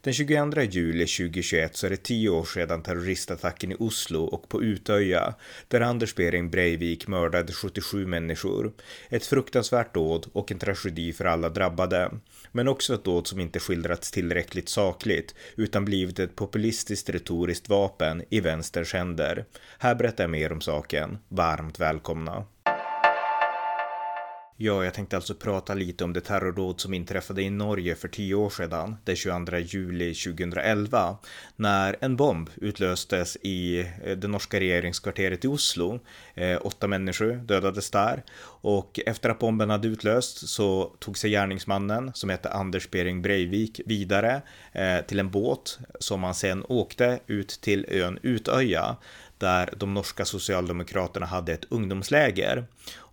Den 22 juli 2021 så är det tio år sedan terroristattacken i Oslo och på Utöja, där Anders Behring Breivik mördade 77 människor. Ett fruktansvärt dåd och en tragedi för alla drabbade. Men också ett dåd som inte skildrats tillräckligt sakligt, utan blivit ett populistiskt retoriskt vapen i vänsterns händer. Här berättar jag mer om saken. Varmt välkomna! Ja, jag tänkte alltså prata lite om det terrordåd som inträffade i Norge för tio år sedan, den 22 juli 2011, när en bomb utlöstes i eh, det norska regeringskvarteret i Oslo. Eh, åtta människor dödades där och efter att bomben hade utlösts så tog sig gärningsmannen, som hette Anders Bering Breivik, vidare eh, till en båt som han sen åkte ut till ön Utöja där de norska socialdemokraterna hade ett ungdomsläger.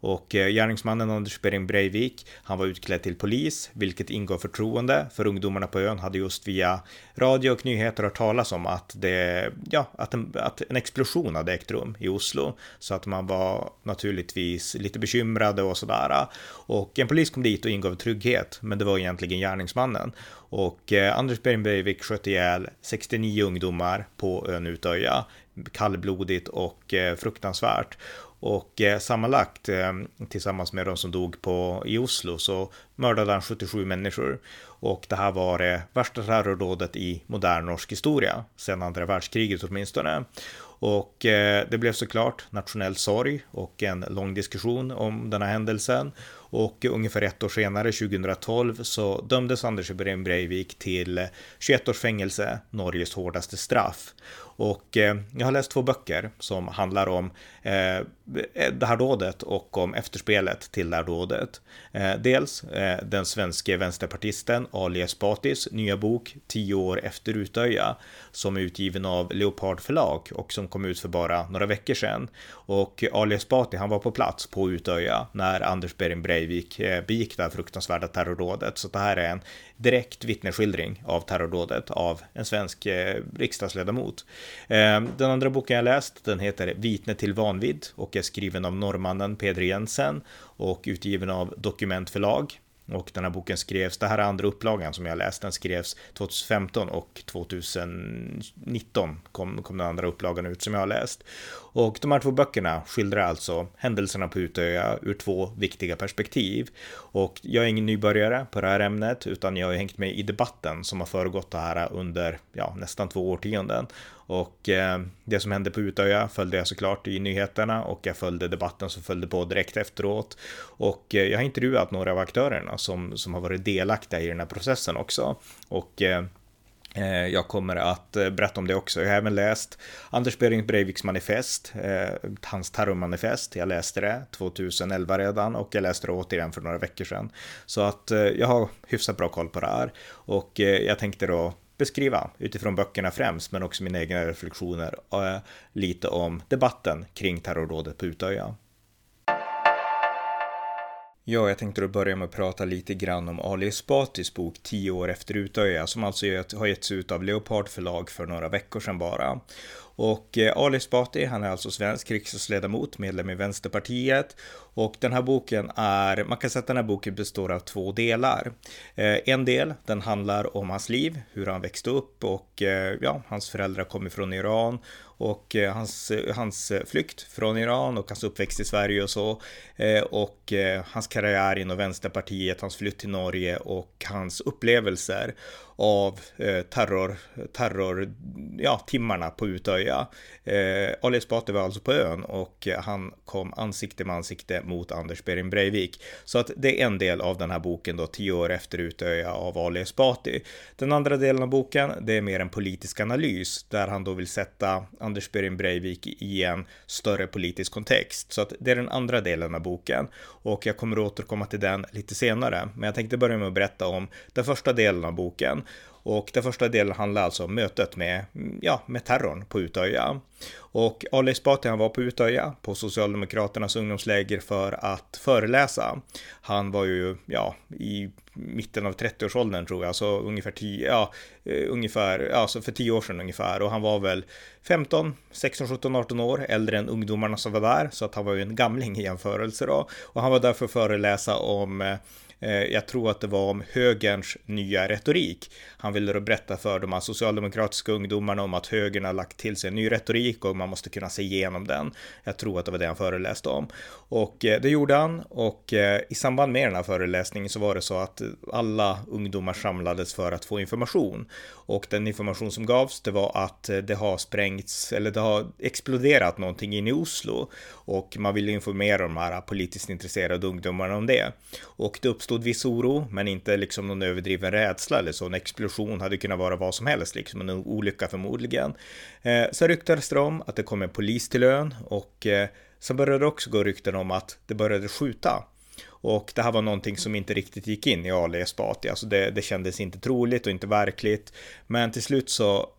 Och eh, gärningsmannen Anders Behring Breivik, han var utklädd till polis, vilket ingav förtroende för ungdomarna på ön hade just via radio och nyheter hört talas om att det, ja, att en, att en explosion hade ägt rum i Oslo. Så att man var naturligtvis lite bekymrade och sådär. Och en polis kom dit och ingav trygghet, men det var egentligen gärningsmannen. Och eh, Anders Behring Breivik sköt ihjäl 69 ungdomar på ön Utöja kallblodigt och eh, fruktansvärt. Och eh, sammanlagt eh, tillsammans med de som dog på, i Oslo så mördade han 77 människor. Och det här var det värsta terrordådet i modern norsk historia, sedan andra världskriget åtminstone. Och det blev såklart nationell sorg och en lång diskussion om den här händelsen. Och ungefär ett år senare, 2012, så dömdes Anders Behring Breivik till 21 års fängelse, Norges hårdaste straff. Och eh, jag har läst två böcker som handlar om eh, det här dådet och om efterspelet till det här dådet. Eh, dels eh, den svenske vänsterpartisten Ali Esbatis nya bok 10 år efter Utöja som är utgiven av Leopard förlag och som kom ut för bara några veckor sedan. Och Ali Esbati, han var på plats på Utöja när Anders Behring Breivik eh, begick det här fruktansvärda terrordådet. Så det här är en direkt vittnesskildring av terrordådet av en svensk eh, riksdagsledamot. Ehm, den andra boken jag läst, den heter Vitne till vanvidd och är skriven av norrmannen Peder Jensen och utgiven av Dokument förlag. Och den här boken skrevs, det här är andra upplagan som jag läst, den skrevs 2015 och 2019 kom, kom den andra upplagan ut som jag har läst. Och de här två böckerna skildrar alltså händelserna på Utöya ur två viktiga perspektiv. Och jag är ingen nybörjare på det här ämnet, utan jag har hängt med i debatten som har föregått det här under ja, nästan två årtionden. Och eh, det som hände på Utöja följde jag såklart i nyheterna och jag följde debatten som följde på direkt efteråt. Och eh, jag har intervjuat några av aktörerna som, som har varit delaktiga i den här processen också. Och eh, eh jag kommer att eh, berätta om det också. Jag har även läst Anders Behring Breiviks manifest, eh, hans terrormanifest. Jag läste det 2011 redan och jag läste det återigen för några veckor sedan. Så att jag har hyfsat bra koll på det här. Och jag tänkte då beskriva utifrån böckerna främst, men också mina egna reflektioner eh, lite om debatten kring terrorrådet på Utöja. Ja, jag tänkte då börja med att prata lite grann om Ali Esbatis bok 10 år efter Utöja som alltså har getts ut av Leopard förlag för några veckor sedan bara. Och eh, Ali Esbati, han är alltså svensk riksdagsledamot, medlem i Vänsterpartiet. Och den här boken är, man kan säga att den här boken består av två delar. Eh, en del, den handlar om hans liv, hur han växte upp och eh, ja, hans föräldrar kom från Iran och eh, hans, eh, hans eh, flykt från Iran och hans uppväxt i Sverige och så. Och hans karriär inom Vänsterpartiet, hans flytt till Norge och hans upplevelser av terror, terror, ja, timmarna på Utöja. Ali Esbati var alltså på ön och han kom ansikte med ansikte mot Anders Behring Breivik. Så att det är en del av den här boken då, tio år efter Utöja av Ali Esbati. Den andra delen av boken, det är mer en politisk analys där han då vill sätta Anders Behring Breivik i en större politisk kontext. Så att det är den andra delen av boken och jag kommer återkomma till den lite senare. Men jag tänkte börja med att berätta om den första delen av boken och den första delen handlar alltså om mötet med, ja, med terrorn på Utöja. Och Ali Esbati han var på Utöja på Socialdemokraternas ungdomsläger för att föreläsa. Han var ju, ja, i mitten av 30-årsåldern tror jag, så ungefär 10, ja, eh, ungefär, alltså för 10 år sedan ungefär. Och han var väl 15, 16, 17, 18 år äldre än ungdomarna som var där, så att han var ju en gamling i jämförelse då. Och han var där för att föreläsa om Eh, Eh, jag tror att det var om högerns nya retorik. Han ville då berätta för de här socialdemokratiska ungdomarna om att högern har lagt till sig en ny retorik och man måste kunna se igenom den. Jag tror att det var det han föreläste om. Och eh, det gjorde han och eh, i samband med den här föreläsningen så var det så att alla ungdomar samlades för att få information. Och den information som gavs det var att det har sprängts eller det har exploderat någonting in i Oslo och man ville informera de här politiskt intresserade ungdomarna om det. Och det uppstod viss oro, men inte liksom någon överdriven rädsla eller så. En explosion hade kunnat vara vad som helst, liksom en olycka förmodligen. Eh, så ryktades det om att det kom en polis till ön och eh, så började det också gå rykten om att det började skjuta. Och det här var någonting som inte riktigt gick in i Ali Esbati, alltså det, det kändes inte troligt och inte verkligt. Men till slut så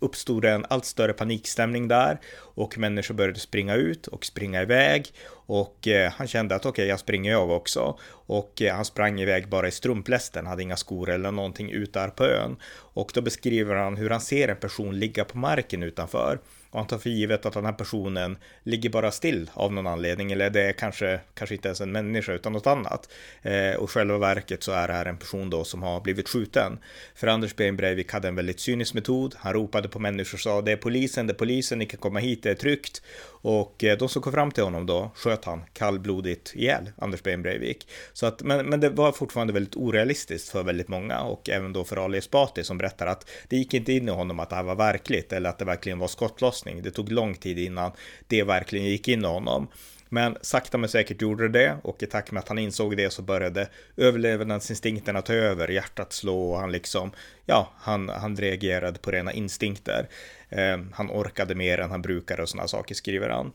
uppstod en allt större panikstämning där och människor började springa ut och springa iväg och eh, han kände att okej, okay, jag springer jag också och eh, han sprang iväg bara i strumplästen, hade inga skor eller någonting ut där på ön och då beskriver han hur han ser en person ligga på marken utanför och han tar för givet att den här personen ligger bara still av någon anledning eller det är kanske, kanske inte ens en människa utan något annat. Eh, och själva verket så är det här en person då som har blivit skjuten. För Anders Behring Breivik hade en väldigt cynisk metod. Han ropade på människor och sa det är polisen, det är polisen, ni kan komma hit, det är tryggt. Och eh, de som kom fram till honom då sköt han kallblodigt ihjäl, Anders Behn Breivik. Så att, men, men det var fortfarande väldigt orealistiskt för väldigt många och även då för Ali Esbati som berättar att det gick inte in i honom att det här var verkligt eller att det verkligen var skottlossning. Det tog lång tid innan det verkligen gick in i honom. Men sakta men säkert gjorde det och i takt med att han insåg det så började överlevnadsinstinkterna ta över, hjärtat slå och han liksom, ja, han, han reagerade på rena instinkter. Eh, han orkade mer än han brukade och sådana saker skriver han.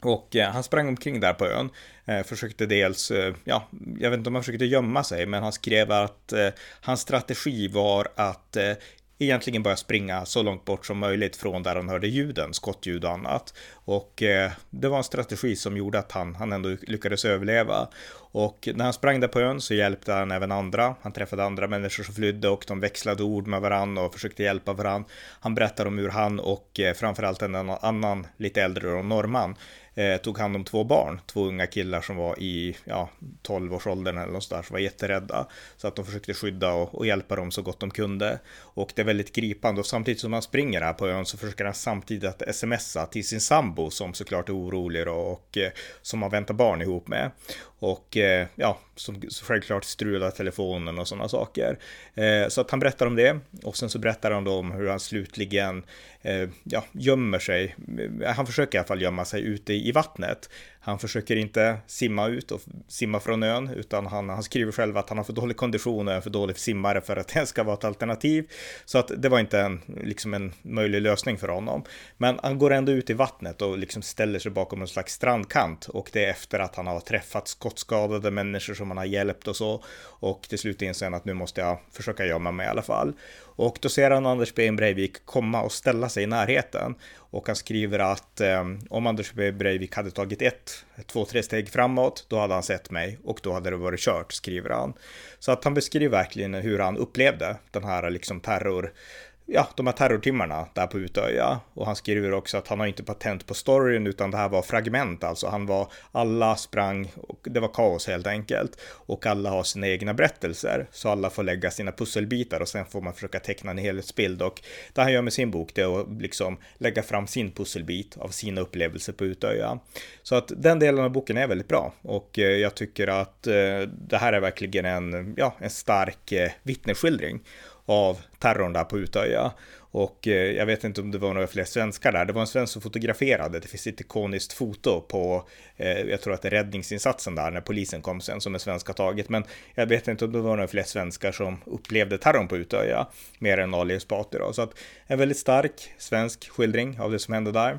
Och eh, han sprang omkring där på ön, eh, försökte dels, ja, jag vet inte om han försökte gömma sig, men han skrev att eh, hans strategi var att eh, egentligen börja springa så långt bort som möjligt från där han hörde ljuden, skottljud och annat. Och eh, det var en strategi som gjorde att han, han ändå lyckades överleva. Och när han sprang där på ön så hjälpte han även andra. Han träffade andra människor som flydde och de växlade ord med varandra och försökte hjälpa varandra. Han berättade om hur han och eh, framförallt en annan lite äldre norrman eh, tog hand om två barn, två unga killar som var i ja, 12-årsåldern eller något där, som var jätterädda. Så att de försökte skydda och, och, hjälpa dem så gott de kunde. Och det är väldigt gripande och samtidigt som han springer här på ön så försöker han samtidigt att smsa till sin sambo som såklart är orolig och, och som har väntar barn ihop med. Och eh, ja, som självklart strular telefonen och sådana saker. Eh, så att han berättar om det och sen så berättar han då om hur han slutligen eh, ja, gömmer sig. Eh, han försöker i alla fall gömma sig ute i vattnet. Han försöker inte simma ut och simma från ön, utan han, han skriver själv att han har för dålig kondition och är för dålig simmare för att det ska vara ett alternativ. Så att det var inte en, liksom en möjlig lösning för honom. Men han går ändå ut i vattnet och liksom ställer sig bakom en slags strandkant och det är efter att han har träffat skottskadade människor som han har hjälpt och så. Och till slut inser han att nu måste jag försöka gömma mig i alla fall. Och då ser han Anders B. Breivik komma och ställa sig i närheten. Och han skriver att eh, om Anders B. Breivik hade tagit ett, två, tre steg framåt, då hade han sett mig och då hade det varit kört, skriver han. Så att han beskriver verkligen hur han upplevde den här liksom terror ja, de här terrortimmarna där på Utöja. Och han skriver också att han har inte patent på storyn utan det här var fragment, alltså han var, alla sprang och det var kaos helt enkelt. Och alla har sina egna berättelser, så alla får lägga sina pusselbitar och sen får man försöka teckna en helhetsbild. Och det han gör med sin bok det är att liksom lägga fram sin pusselbit av sina upplevelser på Utöja. Så att den delen av boken är väldigt bra och eh, jag tycker att eh, det här är verkligen en, ja, en stark eh, vittnesskildring av terrorn där på Utöja. Och eh, jag vet inte om det var några fler svenskar där. Det var en svensk som fotograferade. Det finns ett ikoniskt foto på, eh, jag tror att det är räddningsinsatsen där när polisen kom sen som en svensk har tagit. Men jag vet inte om det var några fler svenskar som upplevde terrorn på Utöja mer än Ali Esbati då. Så att en väldigt stark svensk skildring av det som hände där.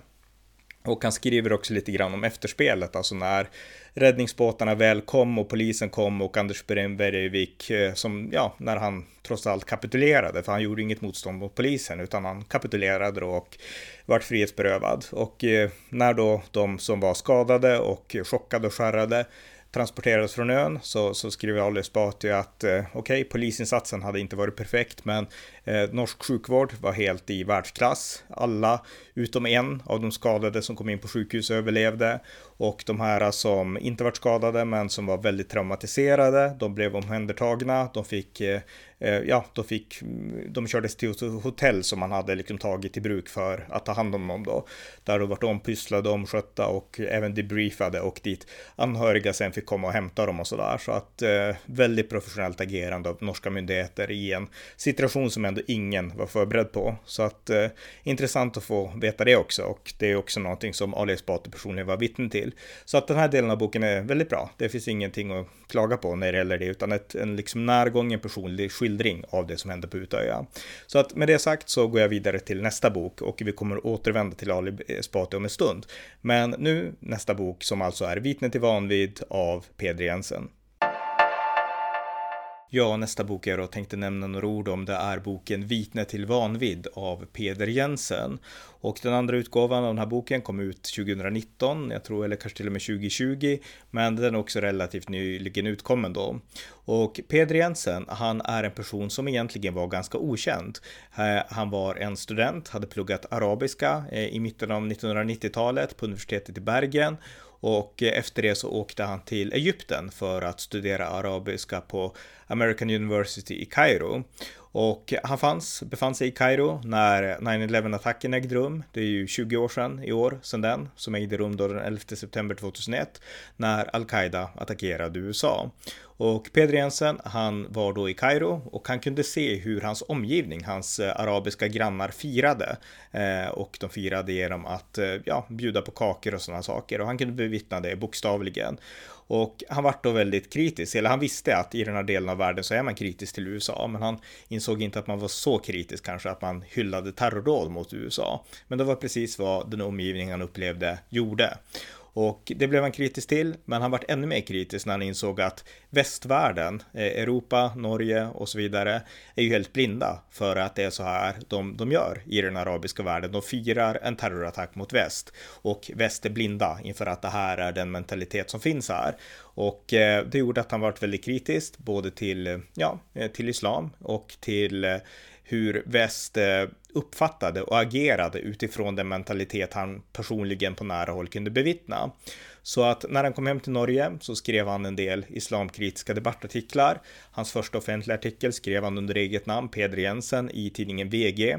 Och han skriver också lite grann om efterspelet, alltså när räddningsbåtarna väl kom och polisen kom och Anders Breivik, eh, som, ja, när han trots allt kapitulerade, för han gjorde inget motstånd mot polisen, utan han kapitulerade och vart frihetsberövad. Och eh, när då de som var skadade och chockade och skärrade transporterades från ön så, så skriver Ali Esbati att eh, okej, okay, polisinsatsen hade inte varit perfekt, men eh, norsk sjukvård var helt i världsklass. Alla utom en av de skadade som kom in på sjukhus överlevde och de här som inte varit skadade men som var väldigt traumatiserade, de blev omhändertagna, de fick eh, eh ja, de fick, mm, de kördes till hotell som man hade liksom tagit i bruk för att ta hand om dem då. Där de vart ompysslade, omskötta och även debriefade och dit anhöriga sen fick komma och hämta dem och sådär. Så att eh, väldigt professionellt agerande av norska myndigheter i en situation som ändå ingen var förberedd på. Så att eh, intressant att få veta det också och det är också någonting som Ali Esbati personligen var vittne till. Så att den här delen av boken är väldigt bra. Det finns ingenting att klaga på när det gäller det utan ett, en liksom närgången personlig skildring av det som hände på Utöja. Så att med det sagt så går jag vidare till nästa bok och vi kommer återvända till Ali Esbati om en stund. Men nu nästa bok som alltså är Vittne till vanvid av Peder Jensen. Ja, nästa bok jag då tänkte nämna några ord om det är boken Vitne till vanvidd av Peder Jensen. Och den andra utgåvan av den här boken kom ut 2019, jag tror, eller kanske till och med 2020, men den är också relativt nyligen utkommen då. Och Peder Jensen, han är en person som egentligen var ganska okänd. Eh, han var en student, hade pluggat arabiska eh, i mitten av 1990-talet på universitetet i Bergen och efter det så åkte han till Egypten för att studera arabiska på American University i Kairo. Och han fanns, befann sig i Kairo när 9-11 attacken ägde rum. Det är ju 20 år sedan i år, sedan den, som ägde rum då den 11 september 2001, när Al-Qaida attackerade USA. Och Peder Jensen, han var då i Kairo och han kunde se hur hans omgivning, hans eh, arabiska grannar firade. Eh, och de firade genom att eh, ja, bjuda på kakor och sådana saker och han kunde bevittna det bokstavligen. Och han var då väldigt kritisk, eller han visste att i den här delen av världen så är man kritisk till USA, men han insåg inte att man var så kritisk kanske att man hyllade terrordåd mot USA. Men det var precis vad den omgivning han upplevde gjorde. Och det blev han kritisk till, men han vart ännu mer kritisk när han insåg att västvärlden, eh, Europa, Norge och så vidare, är ju helt blinda för att det är så här de, de gör i den arabiska världen. De firar en terrorattack mot väst och väst är blinda inför att det här är den mentalitet som finns här. Och eh, det gjorde att han vart väldigt kritisk både till, ja, eh, till islam och till hur väst eh, uppfattade och agerade utifrån den mentalitet han personligen på nära håll kunde bevittna. Så att när han kom hem till Norge så skrev han en del islamkritiska debattartiklar. Hans första offentliga artikel skrev han under eget namn, Peder Jensen, i tidningen VG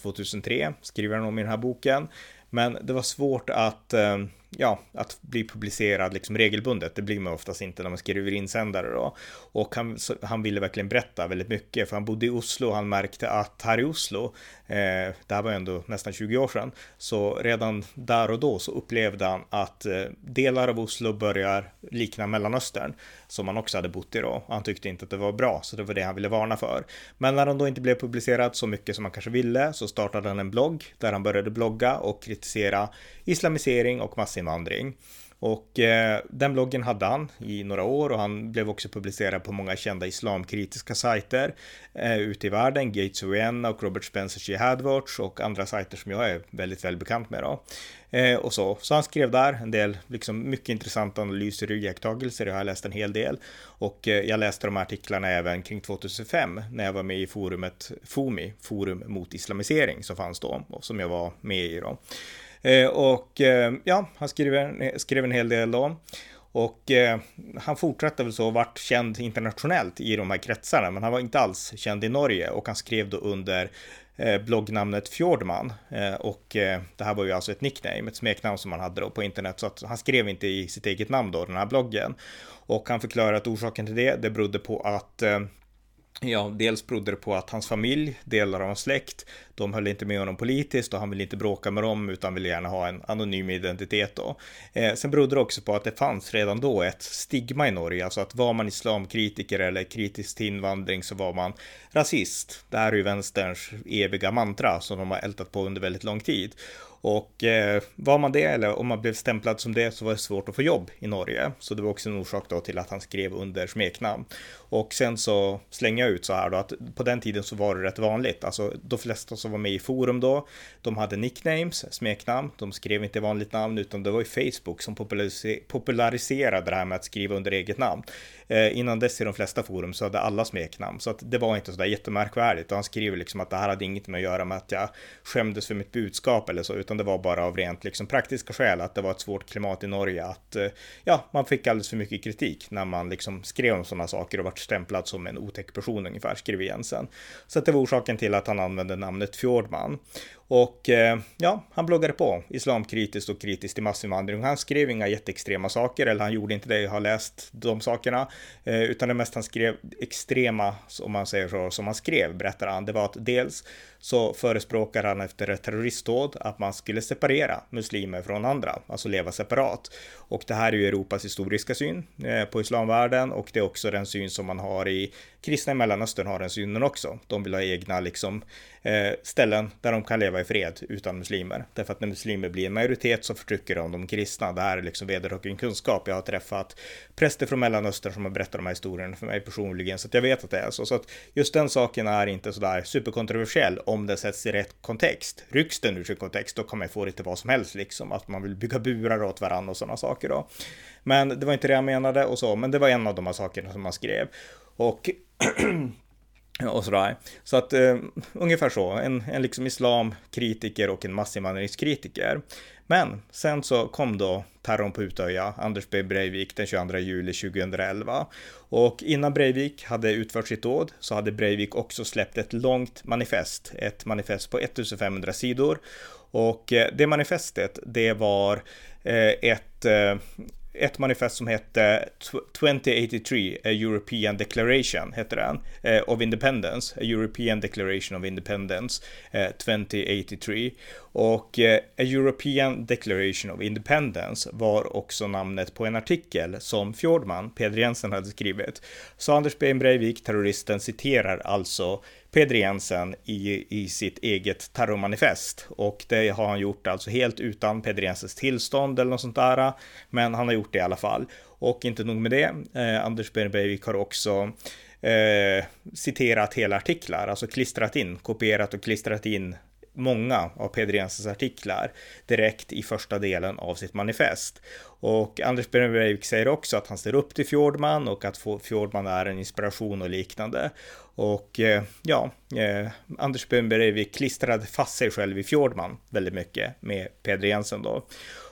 2003, eh, skriver han om i den här boken. Men det var svårt att eh, ja, att bli publicerad liksom regelbundet. Det blir man oftast inte när man skriver insändare då. Och han, han ville verkligen berätta väldigt mycket, för han bodde i Oslo och han märkte att här i Oslo, eh, det här var ändå nästan 20 år sedan, så redan där och då så upplevde han att eh, delar av Oslo börjar likna Mellanöstern, som han också hade bott i då. Han tyckte inte att det var bra, så det var det han ville varna för. Men när han då inte blev publicerad så mycket som han kanske ville, så startade han en blogg där han började blogga och kritisera islamisering och massinvandring. Och eh, den bloggen hade han i några år och han blev också publicerad på många kända islamkritiska sajter eh, ute i världen. Gates of Vienna och Robert Spencer's Jihadwatch och andra sajter som jag är väldigt väl bekant med. Då. Eh, och så. så han skrev där en del liksom mycket intressanta analyser och iakttagelser. Jag har läst en hel del och eh, jag läste de här artiklarna även kring 2005 när jag var med i forumet FOMI, Forum mot Islamisering, som fanns då och som jag var med i. Då. Eh, och eh, ja, han skrev, skrev en hel del då. Och eh, han fortsatte väl så, vart känd internationellt i de här kretsarna, men han var inte alls känd i Norge och han skrev då under eh, bloggnamnet Fjordman. Eh, och eh, det här var ju alltså ett nickname, ett smeknamn som han hade då på internet, så att han skrev inte i sitt eget namn då, den här bloggen. Och han förklarar att orsaken till det, det berodde på att eh, Ja, dels berodde det på att hans familj, delar av hans släkt, de höll inte med honom politiskt och han ville inte bråka med dem utan ville gärna ha en anonym identitet då. Eh, sen berodde det också på att det fanns redan då ett stigma i Norge, alltså att var man islamkritiker eller kritisk till invandring så var man rasist. Det här är ju vänsterns eviga mantra som de har ältat på under väldigt lång tid. Och eh, var man det eller om man blev stämplad som det så var det svårt att få jobb i Norge. Så det var också en orsak då till att han skrev under smeknamn. Och sen så slänger jag ut så här då att på den tiden så var det rätt vanligt. Alltså de flesta som var med i forum då, de hade nicknames, smeknamn. De skrev inte vanligt namn utan det var ju Facebook som populariserade det här med att skriva under eget namn. Eh, innan dess i de flesta forum så hade alla smeknamn, så att det var inte så där jättemärkvärdigt. Och han skriver liksom att det här hade inget med att göra med att jag skämdes för mitt budskap eller så, utan det var bara av rent liksom praktiska skäl att det var ett svårt klimat i Norge, att eh, ja, man fick alldeles för mycket kritik när man liksom skrev om sådana saker och vart stämplad som en otäck person ungefär, skrev Jensen. Så att det var orsaken till att han använde namnet Fjordman. Och eh, ja, han bloggade på islamkritiskt och kritiskt till massinvandring. Han skrev inga jätteextrema saker, eller han gjorde inte det, jag har läst de sakerna. Eh, utan det mest han skrev extrema, om man säger så, som han skrev, berättar han, det var att dels så förespråkar han efter ett terroristdåd att man skulle separera muslimer från andra, alltså leva separat. Och det här är ju Europas historiska syn eh, på islamvärlden och det är också den syn som man har i kristna i Mellanöstern har den synen också. De vill ha egna liksom, eh, ställen där de kan leva i fred utan muslimer. Därför att när muslimer blir en majoritet så förtrycker de de kristna. Det här är liksom vederhäftig kunskap. Jag har träffat präster från Mellanöstern som har berättat de här historierna för mig personligen, så att jag vet att det är så. Så att just den saken är inte sådär superkontroversiell om det sätts i rätt kontext. Rycks den ur sin kontext, då kan man få lite vad som helst, liksom att man vill bygga burar åt varandra och sådana saker då. Men det var inte det jag menade och så, men det var en av de här sakerna som man skrev. Och och sådär. Så att eh, ungefär så, en, en liksom islamkritiker och en massinvandringskritiker. Men sen så kom då terrorn på Utöja, Anders B Breivik den 22 juli 2011. Och innan Breivik hade utfört sitt dåd så hade Breivik också släppt ett långt manifest, ett manifest på 1500 sidor. Och eh, det manifestet, det var eh, ett eh, ett manifest som hette 2083, A European Declaration, heter den, eh, of Independence, A European Declaration of Independence eh, 2083. Och eh, A European Declaration of Independence var också namnet på en artikel som Fjordman, Peder Jensen, hade skrivit. Så Anders Behn Breivik, terroristen, citerar alltså Peder Jensen i, i sitt eget terrormanifest. Och det har han gjort alltså helt utan Peder Jensens tillstånd eller något sånt där. Men han har gjort det i alla fall. Och inte nog med det, eh, Anders Breivik har också eh, citerat hela artiklar, alltså klistrat in, kopierat och klistrat in många av Peder Jensens artiklar direkt i första delen av sitt manifest. Och Anders Breivik säger också att han ser upp till Fjordman och att Fjordman är en inspiration och liknande. Och eh, ja, eh, Anders Breivik klistrade fast sig själv i Fjordman väldigt mycket med Peder Jensen då.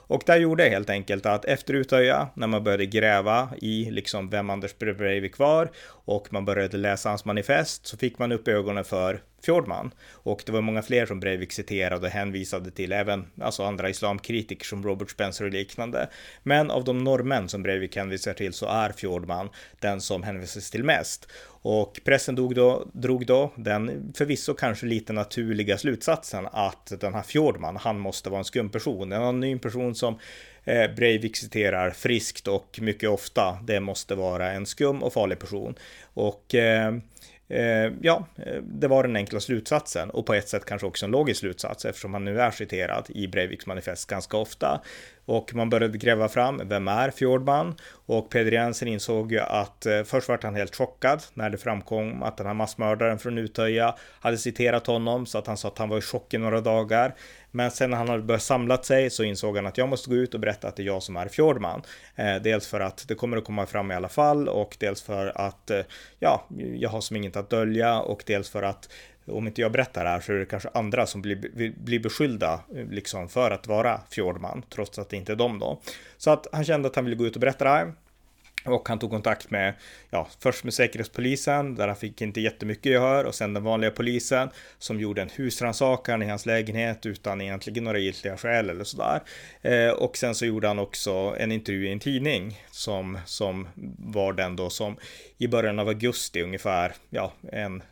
Och där gjorde helt enkelt att efter Utöja, när man började gräva i liksom vem Anders Breivik var och man började läsa hans manifest så fick man upp ögonen för Fjordman. Och det var många fler som Breivik citerade och hänvisade till, även alltså andra islamkritiker som Robert Spencer och liknande. Men av de norrmän som Breivik hänvisar till så är Fjordman den som hänvisas till mest. Och pressen drog då, drog då den förvisso kanske lite naturliga slutsatsen att den här Fjordman, han måste vara en skum person, en anonym person som eh, Breivik citerar friskt och mycket ofta. Det måste vara en skum och farlig person. Och Eh, Eh, ja, eh, det var den enkla slutsatsen och på ett sätt kanske också en logisk slutsats eftersom han nu är citerad i Breiviks manifest ganska ofta. Och man började gräva fram, vem är Fjordman? Och Peder Jensen insåg ju att eh, först var han helt chockad när det framkom att den här massmördaren från Utöja hade citerat honom så att han sa att han var i chock i några dagar. Men sen när han hade börjat samlat sig så insåg han att jag måste gå ut och berätta att det är jag som är Fjordman. Eh, dels för att det kommer att komma fram i alla fall och dels för att eh, ja, jag har som inget att dölja och dels för att om inte jag berättar det här så är det kanske andra som blir, blir beskyllda eh, liksom för att vara Fjordman, trots att det inte är de då. Så att han kände att han ville gå ut och berätta det här. Och han tog kontakt med, ja, först med Säkerhetspolisen, där han fick inte jättemycket gehör, och sen den vanliga polisen som gjorde en husrannsakan i hans lägenhet utan egentligen några giltiga skäl eller sådär. Eh, och sen så gjorde han också en intervju i en tidning som, som var den då som i början av augusti ungefär, ja, en,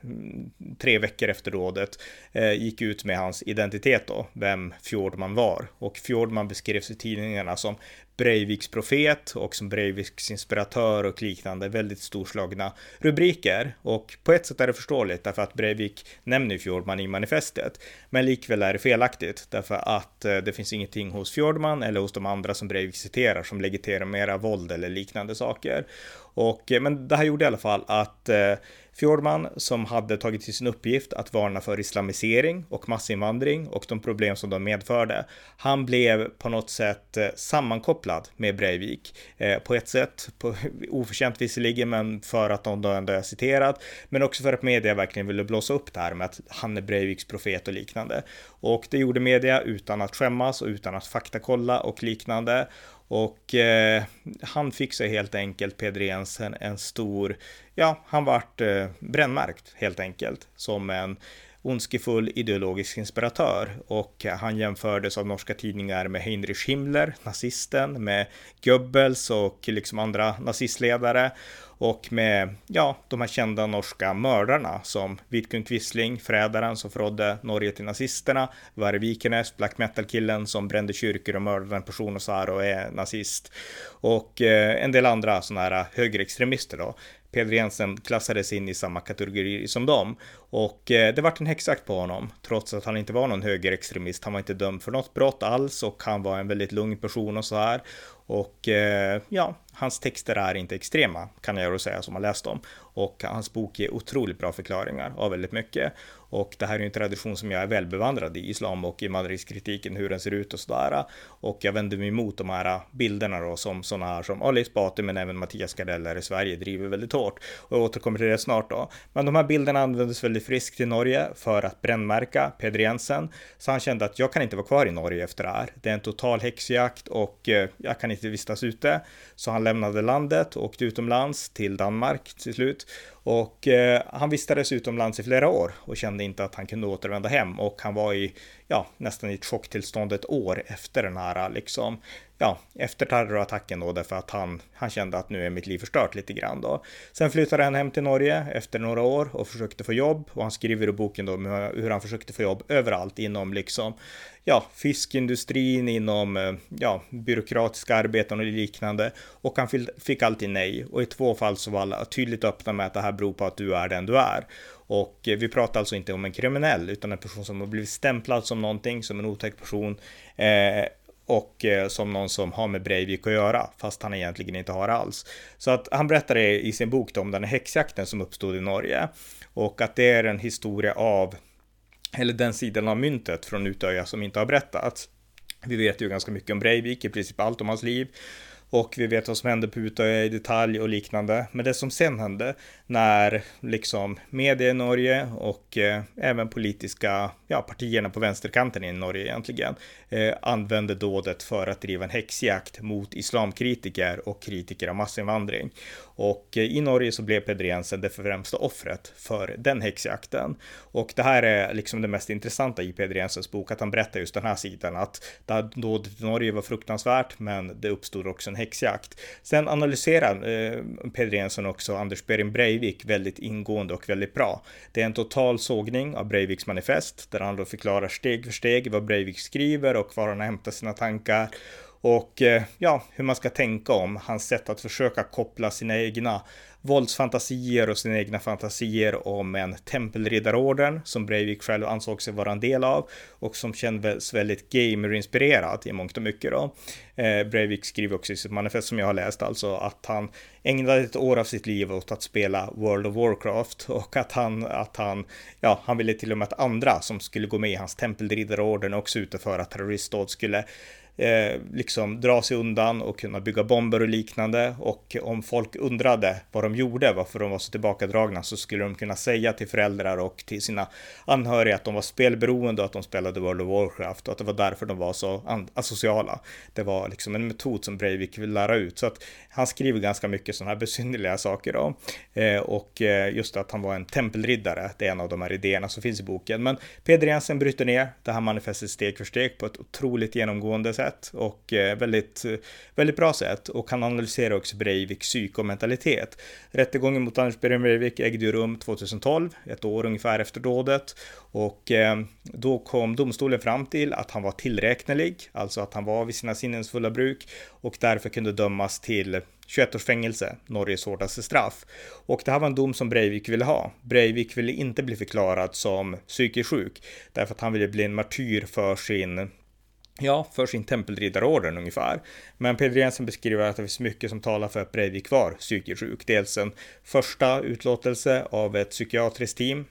tre veckor efter rådet, eh, gick ut med hans identitet då, vem Fjordman var. Och Fjordman beskrevs i tidningarna som Breiviks profet och som Breiviks inspiratör och liknande väldigt storslagna rubriker. Och på ett sätt är det förståeligt därför att Breivik nämner Fjordman i manifestet. Men likväl är det felaktigt därför att eh, det finns ingenting hos Fjordman eller hos de andra som Breivik citerar som legitimerar våld eller liknande saker. Och, eh, men det här gjorde i alla fall att eh, Fjordman, som hade tagit till sin uppgift att varna för islamisering och massinvandring och de problem som de medförde, han blev på något sätt eh, sammankopplad med Breivik. Eh, på ett sätt, på, oförtjänt visserligen, men för att de då ändå är citerat, men också för att media verkligen ville blåsa upp det här med att han är Breiviks profet och liknande. Och det gjorde media utan att skämmas och utan att faktakolla och liknande. Och eh, han fick sig helt enkelt, Peder Jensen, en stor, ja, han vart eh, brännmärkt helt enkelt som en ondskefull ideologisk inspiratör. Och han jämfördes av norska tidningar med Heinrich Himmler, nazisten, med Goebbels och liksom andra nazistledare och med, ja, de här kända norska mördarna som Vidkun Quisling, förrädaren som förrådde Norge till nazisterna, Varg Vikernes, black metal-killen som brände kyrkor och mördade en person och sa är nazist och eh, en del andra sådana här högerextremister då. Peder Jensen klassades in i samma kategori som dem. Och eh, det vart en häxjakt på honom, trots att han inte var någon högerextremist. Han var inte dömd för något brott alls och han var en väldigt lugn person och så här. Och eh, ja, hans texter är inte extrema, kan jag då säga, som har läst dem. Och hans bok ger otroligt bra förklaringar av väldigt mycket. Och det här är ju en tradition som jag är välbevandrad i, islam och i Madridskritiken, hur den ser ut och sådär. Och jag vänder mig emot de här bilderna då som sådana här som Ali Esbati men även Mattias Gardell i Sverige driver väldigt hårt. Och jag återkommer till det snart då. Men de här bilderna användes väldigt frisk till Norge för att brännmärka Peder Jensen. Så han kände att jag kan inte vara kvar i Norge efter det här. Det är en total häxjakt och eh, jag kan inte vistas ute. Så han lämnade landet och åkte utomlands till Danmark till slut. Och eh, han vistades utomlands i flera år och kände inte att han kunde återvända hem och han var i, ja, nästan i ett chocktillstånd ett år efter den här liksom, ja, efter terrorattacken då därför att han, han kände att nu är mitt liv förstört lite grann då. Sen flyttade han hem till Norge efter några år och försökte få jobb och han skriver i boken då hur han försökte få jobb överallt inom liksom ja, fiskindustrin, inom eh, ja, byråkratiska arbeten och liknande. Och han fick alltid nej. Och i två fall så var alla tydligt öppna med att det här beror på att du är den du är. Och eh, vi pratar alltså inte om en kriminell, utan en person som har blivit stämplad som någonting, som en otäck person. Eh, och eh, som någon som har med Breivik att göra, fast han egentligen inte har alls. Så att han berättar i sin bok om den här häxjakten som uppstod i Norge och att det är en historia av eller den sidan av myntet från Utöja som inte har berättats. Vi vet ju ganska mycket om Breivik, i princip allt om hans liv. Och vi vet vad som hände på Utöja i detalj och liknande. Men det som sen hände när liksom media i Norge och eh, även politiska ja, partierna på vänsterkanten i Norge egentligen eh, använde dådet för att driva en häxjakt mot islamkritiker och kritiker av massinvandring. Och i Norge så blev Peder Jensen det främsta offret för den häxjakten. Och det här är liksom det mest intressanta i Peder Jensens bok, att han berättar just den här sidan, att det dådet i Norge var fruktansvärt, men det uppstod också en häxjakt. Sen analyserar eh, Peder Jensen också Anders Behring Breivik väldigt ingående och väldigt bra. Det är en total sågning av Breiviks manifest, där han då förklarar steg för steg vad Breivik skriver och var han hämtar sina tankar och eh, ja, hur man ska tänka om hans sätt att försöka koppla sina egna våldsfantasier och sina egna fantasier om en tempelriddarorden som Breivik själv ansåg sig vara en del av och som kändes väldigt gamerinspirerad i mångt och mycket då. Eh, Breivik skriver också i sitt manifest som jag har läst alltså att han ägnade ett år av sitt liv åt att spela World of Warcraft och att han, att han, ja, han ville till och med att andra som skulle gå med i hans tempelriddarorden också ute för att terroristdåd skulle eh, liksom dra sig undan och kunna bygga bomber och liknande. Och om folk undrade vad de gjorde, varför de var så tillbakadragna, så skulle de kunna säga till föräldrar och till sina anhöriga att de var spelberoende och att de spelade World of Warcraft och att det var därför de var så asociala. Det var liksom en metod som Breivik vill lära ut. Så att han skriver ganska mycket sådana här besynnerliga saker då. Eh, och eh, just att han var en tempelriddare, det är en av de här idéerna som finns i boken. Men Peder Jensen bryter ner det här manifestet steg för steg på ett otroligt genomgående sätt sätt och eh, väldigt, eh, väldigt bra sätt och han analyserar också Breiviks psyk och mentalitet. Rättegången mot Anders Behring Breivik ägde rum 2012, ett år ungefär efter dådet och eh, då kom domstolen fram till att han var tillräknelig, alltså att han var vid sina sinnens fulla bruk och därför kunde dömas till 21 års fängelse, Norges hårdaste straff. Och det här var en dom som Breivik ville ha. Breivik ville inte bli förklarad som psykiskt sjuk, därför att han ville bli en martyr för sin Ja, för sin tempelriddarorden ungefär. Men Peder Jensen beskriver att det finns mycket som talar för att Breivik var psykiskt sjuk. Dels en första utlåtelse av ett psykiatriskt team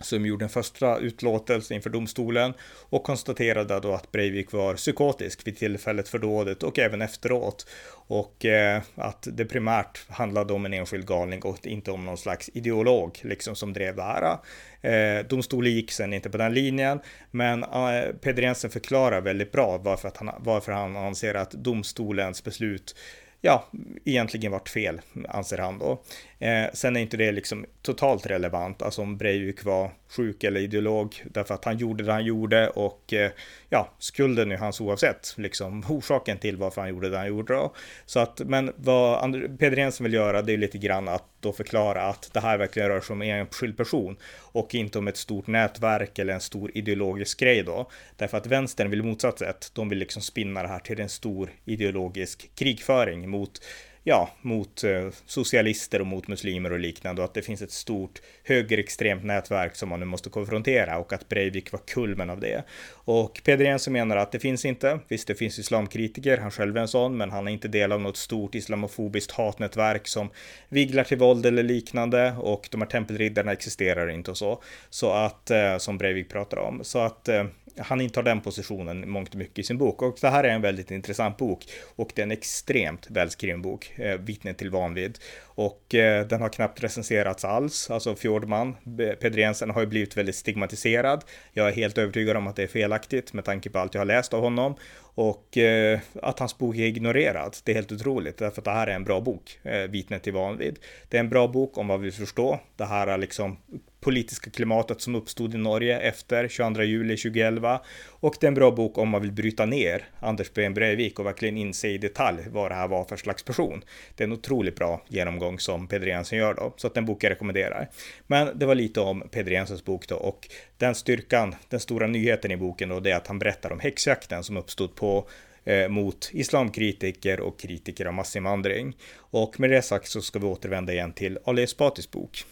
som gjorde en första utlåtelse inför domstolen och konstaterade då att Breivik var psykotisk vid tillfället för dådet och även efteråt. Och eh, att det primärt handlade om en enskild galning och inte om någon slags ideolog liksom som drev det här. Eh, domstolen gick sen inte på den linjen, men eh, Peder Jensen förklarar väldigt bra varför, att han, varför han anser att domstolens beslut ja, egentligen varit fel, anser han då. Eh, sen är inte det liksom totalt relevant, alltså om Breivik var sjuk eller ideolog, därför att han gjorde det han gjorde och eh, ja, skulden är hans oavsett, liksom orsaken till varför han gjorde det han gjorde då. Så att, men vad Peder Jensen vill göra, det är lite grann att då förklara att det här verkligen rör sig om en enskild person och inte om ett stort nätverk eller en stor ideologisk grej då. Därför att vänstern vill motsatt sätt, de vill liksom spinna det här till en stor ideologisk krigföring mot ja, mot eh, socialister och mot muslimer och liknande och att det finns ett stort högerextremt nätverk som man nu måste konfrontera och att Breivik var kulmen av det. Och Peder Jensen menar att det finns inte. Visst, det finns islamkritiker, han själv är en sån, men han är inte del av något stort islamofobiskt hatnätverk som viglar till våld eller liknande och de här tempelriddarna existerar inte och så. Så att, eh, som Breivik pratar om. Så att eh, han intar den positionen mångt och mycket i sin bok. Och det här är en väldigt intressant bok och det är en extremt välskriven bok, eh, Vittnen till vanvidd. Och eh, den har knappt recenserats alls. Alltså Fjordman, Peder Jensen har ju blivit väldigt stigmatiserad. Jag är helt övertygad om att det är felaktigt med tanke på allt jag har läst av honom. Och eh, att hans bok är ignorerad, det är helt otroligt. Därför att det här är en bra bok, eh, Vittnet till vanvid. Det är en bra bok om vad vi förstår. Det här är liksom politiska klimatet som uppstod i Norge efter 22 juli 2011. Och det är en bra bok om man vill bryta ner Anders Ben Breivik och verkligen inse i detalj vad det här var för slags person. Det är en otroligt bra genomgång som Peder Jensen gör då, så att den boken jag rekommenderar. Men det var lite om Peder Jensens bok då och den styrkan, den stora nyheten i boken då, det är att han berättar om häxjakten som uppstod på eh, mot islamkritiker och kritiker av massinvandring. Och med det sagt så ska vi återvända igen till Ali Esbatis bok.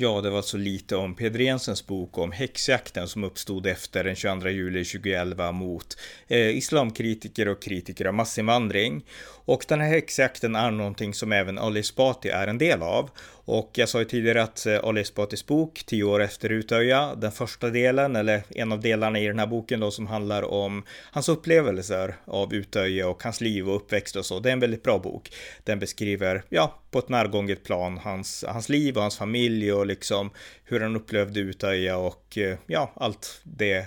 Ja, det var så lite om Peder Jensens bok om häxjakten som uppstod efter den 22 juli 2011 mot eh, islamkritiker och kritiker av massinvandring. Och den här häxjakten är någonting som även Ali Esbati är en del av. Och jag sa ju tidigare att eh, Ali Esbatis bok, 10 år efter Utöja, den första delen, eller en av delarna i den här boken då som handlar om hans upplevelser av Utöja och hans liv och uppväxt och så. Det är en väldigt bra bok. Den beskriver, ja, på ett närgånget plan hans, hans liv och hans familj och liksom hur han upplevde Utöja och eh, ja, allt det,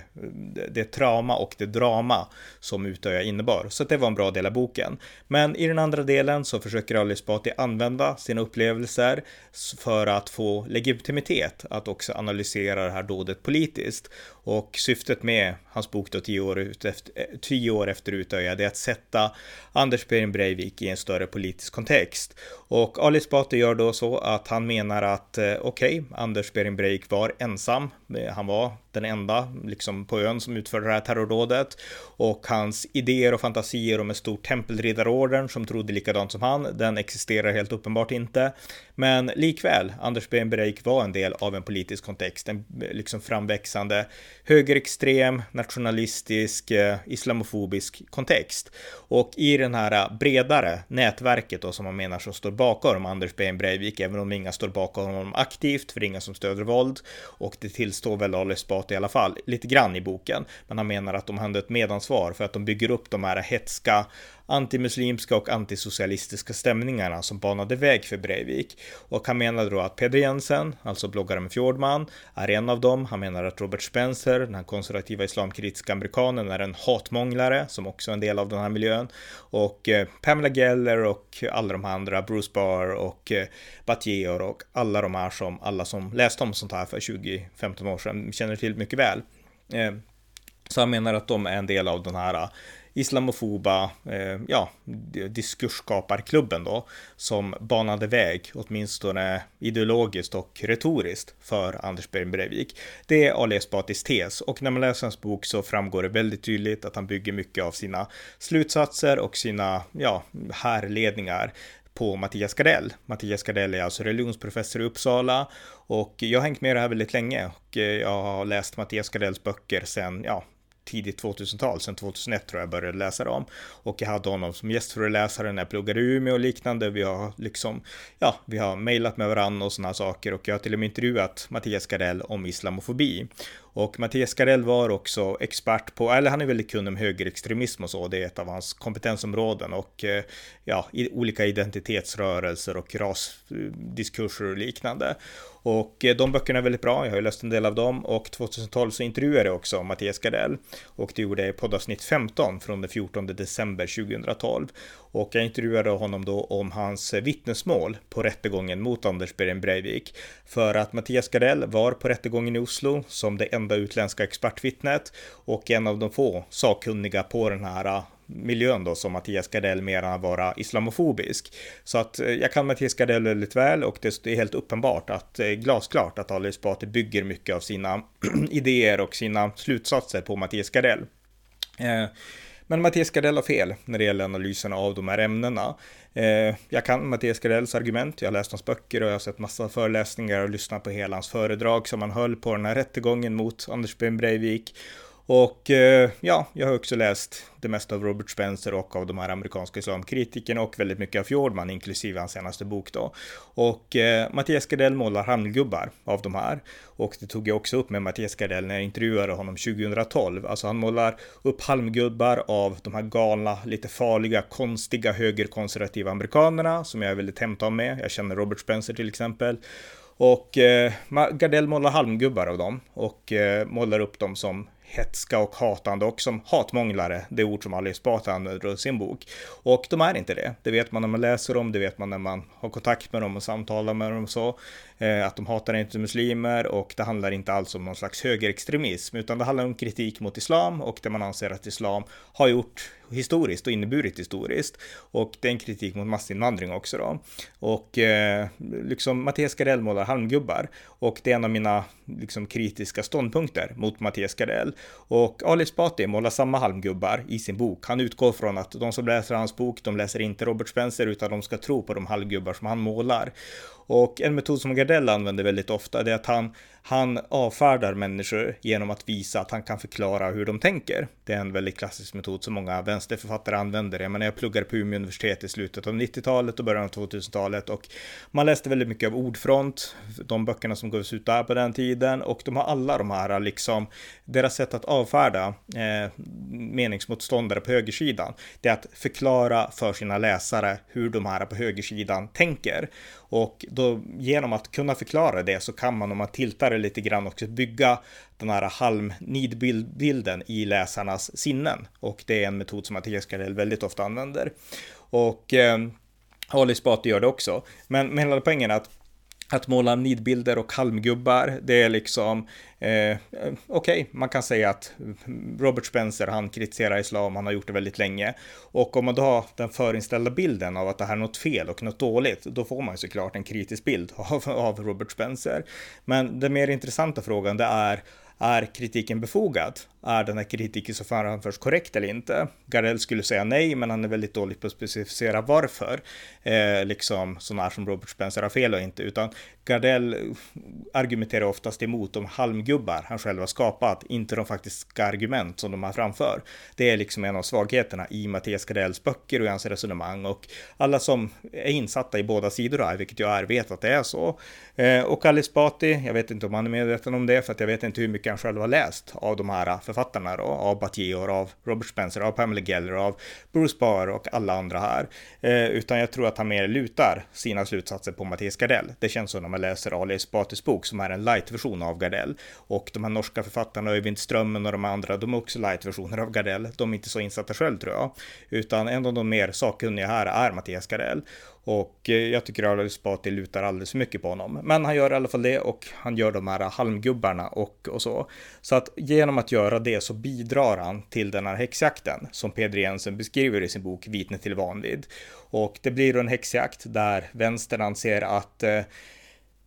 det trauma och det drama som Utöja innebar. Så det var en bra del av boken. Men i den andra delen så försöker Ali Esbati använda sina upplevelser för att få legitimitet att också analysera det här dådet politiskt. Och syftet med hans bok då, tio år, ut efter, eh, tio år efter Utöja, det är att sätta Anders Behring Breivik i en större politisk kontext. Och Ali Esbati gör då så att han menar att eh, okej, okay, Anders Behring Breivik var ensam. Eh, han var den enda liksom på ön som utförde det här terrordådet och hans idéer och fantasier om en stor tempelriddarorden som trodde likadant som han, den existerar helt uppenbart inte. Men likväl, Anders Behring Breivik var en del av en politisk kontext, en eh, liksom framväxande högerextrem, nationalistisk, islamofobisk kontext. Och i den här bredare nätverket då som man menar som står bakom Anders Behn Breivik, även om inga står bakom honom aktivt, för inga som stöder våld, och det tillstår väl Ali Esbati i alla fall, lite grann i boken, men han menar att de hade ett medansvar för att de bygger upp de här hetska antimuslimska och antisocialistiska stämningarna som banade väg för Breivik. Och han menade då att Peder Jensen, alltså bloggaren Fjordman, är en av dem. Han menar att Robert Spencer, den här konservativa islamkritiska amerikanen, är en hatmånglare som också är en del av den här miljön. Och eh, Pamela Geller och alla de andra, Bruce Barr och eh, Battier och alla de här som alla som läste om sånt här för 20-15 år sedan känner till mycket väl. Eh, Så han menar att de är en del av den här islamofoba eh, ja, diskursskaparklubben då, som banade väg, åtminstone ideologiskt och retoriskt, för Anders Behring Breivik. Det är Ali Esbatis tes och när man läser hans bok så framgår det väldigt tydligt att han bygger mycket av sina slutsatser och sina ja, härledningar på Mattias Gardell. Mattias Gardell är alltså religionsprofessor i Uppsala och jag har hängt med det här väldigt länge och eh, jag har läst Mattias Gardells böcker sedan, ja, tidigt 2000-tal, sen 2001 tror jag började läsa dem. Och jag hade honom som gästföreläsare när jag pluggade i Umeå och liknande. Vi har liksom, ja, vi har mejlat med varandra och sådana saker och jag har till och med intervjuat Mattias Gardell om islamofobi. Och Mattias Gardell var också expert på, eller han är väldigt kunnig om högerextremism och så, det är ett av hans kompetensområden och eh, ja, olika identitetsrörelser och rasdiskurser och liknande. Och eh, de böckerna är väldigt bra, jag har ju läst en del av dem och 2012 så intervjuade jag också Mattias Gardell och det gjorde jag i poddavsnitt 15 från den 14 december 2012. Och jag intervjuade honom då om hans vittnesmål på rättegången mot Anders Behring Breivik. För att Mattias Gardell var på rättegången i Oslo som det enda utländska expertvittnet och en av de få sakkunniga på den här äh, miljön då som Mattias Gardell menar vara islamofobisk. Så att äh, jag kan Mattias Gardell väldigt väl och det är helt uppenbart att äh, glasklart att Ali Esbati bygger mycket av sina idéer och sina slutsatser på Mattias Gardell. Eh, men Mattias Gardell har fel när det gäller analysen av de här ämnena. Eh, jag kan Mattias Gardells argument, jag har läst hans böcker och jag har sett massa föreläsningar och lyssnat på hela hans föredrag som han höll på den här rättegången mot Anders Ben Breivik. Och eh, ja, jag har också läst det mesta av Robert Spencer och av de här amerikanska islamkritikerna och väldigt mycket av Fjordman, inklusive hans senaste bok då. Och eh, Mattias Gardell målar handgubbar av de här. Och det tog jag också upp med Mattias Gardell när jag intervjuade honom 2012. Alltså han målar upp halmgubbar av de här galna, lite farliga, konstiga högerkonservativa amerikanerna som jag är väldigt hämtad med. Jag känner Robert Spencer till exempel. Och eh, Gardell målar halmgubbar av dem och eh, målar upp dem som hetska och hatande och som hatmånglare, det ord som Alice Esbati använder i sin bok. Och de är inte det. Det vet man när man läser dem, det vet man när man har kontakt med dem och samtalar med dem och så. Eh, att de hatar inte muslimer och det handlar inte alls om någon slags högerextremism, utan det handlar om kritik mot islam och det man anser att islam har gjort historiskt och inneburit historiskt. Och det är en kritik mot massinvandring också då. Och eh, liksom Mattias Gardell målar halmgubbar och det är en av mina liksom kritiska ståndpunkter mot Mattias Gardell. Och Ali Esbati målar samma halmgubbar i sin bok. Han utgår från att de som läser hans bok, de läser inte Robert Spencer utan de ska tro på de halmgubbar som han målar. Och en metod som Gardell använder väldigt ofta är att han, han avfärdar människor genom att visa att han kan förklara hur de tänker. Det är en väldigt klassisk metod som många vänsterförfattare använder. Jag menar, jag pluggade på Umeå universitet i slutet av 90-talet och början av 2000-talet och man läste väldigt mycket av Ordfront, de böckerna som gavs ut där på den tiden och de har alla de här liksom, deras sätt att avfärda eh, meningsmotståndare på högersidan, det är att förklara för sina läsare hur de här på högersidan tänker. Och då genom att kunna förklara det så kan man om man tiltar det lite grann också bygga den här halmnidbilden i läsarnas sinnen. Och det är en metod som Mattias Gardell väldigt ofta använder. Och eh, Ali Spati gör det också. Men, men hela poängen är att att måla nidbilder och halmgubbar, det är liksom, eh, okej, okay, man kan säga att Robert Spencer, han kritiserar islam, han har gjort det väldigt länge. Och om man då har den förinställda bilden av att det här är något fel och något dåligt, då får man ju såklart en kritisk bild av, av Robert Spencer. Men den mer intressanta frågan, det är, är kritiken befogad? Är den här kritiken som framförs korrekt eller inte? Gardell skulle säga nej, men han är väldigt dålig på att specificera varför. Eh, liksom sådana här som Robert Spencer har fel och inte, utan Gardell argumenterar oftast emot de halmgubbar han själv har skapat, inte de faktiska argument som de har framför. Det är liksom en av svagheterna i Mattias Gardells böcker och i hans resonemang och alla som är insatta i båda sidor här, vilket jag är, vet att det är så. Eh, och Ali Spati, jag vet inte om han är medveten om det, för att jag vet inte hur mycket han själv har läst av de här författarna då, av Batior, av Robert Spencer, av Pamela Geller, av Bruce Barr och alla andra här. Eh, utan jag tror att han mer lutar sina slutsatser på Mattias Gardell. Det känns så man läser Ali Esbatis bok som är en light-version av Gardell. Och de här norska författarna, Öyvind Strömmen och de andra, de är också light-versioner av Gardell. De är inte så insatta själv tror jag. Utan en av de mer sakkunniga här är Mattias Gardell. Och eh, jag tycker Ali Esbati lutar alldeles för mycket på honom. Men han gör i alla fall det och han gör de här halmgubbarna och, och så. Så att genom att göra det så bidrar han till den här häxjakten som Peder Jensen beskriver i sin bok Vittne till vanvidd. Och det blir då en häxjakt där vänstern anser att eh,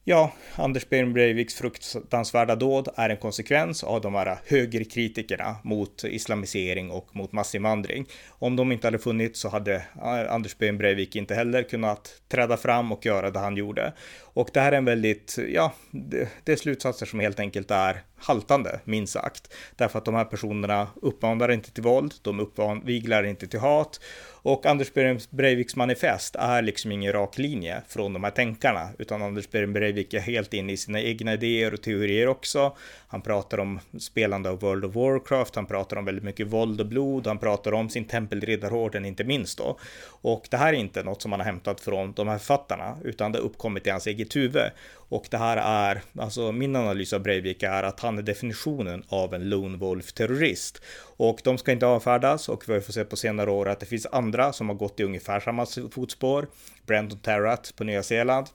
Ja, Anders Behring Breiviks fruktansvärda dåd är en konsekvens av de här högerkritikerna mot islamisering och mot massinvandring. Om de inte hade funnits så hade Anders Behring Breivik inte heller kunnat träda fram och göra det han gjorde. Och det här är en väldigt, ja, det, det är slutsatser som helt enkelt är haltande, minst sagt. Därför att de här personerna uppmanar inte till våld, de uppviglar inte till hat och Anders Breiviks manifest är liksom ingen rak linje från de här tänkarna, utan Anders Breivik är helt inne i sina egna idéer och teorier också. Han pratar om spelande av World of Warcraft, han pratar om väldigt mycket våld och blod, han pratar om sin tempelriddarorden inte minst då. Och det här är inte något som han har hämtat från de här författarna, utan det har uppkommit i hans eget huvud. Och det här är, alltså min analys av Breivik är att han är definitionen av en lone wolf-terrorist. Och de ska inte avfärdas och vi får se på senare år att det finns andra som har gått i ungefär samma fotspår. Brandon Terrat på Nya Zeeland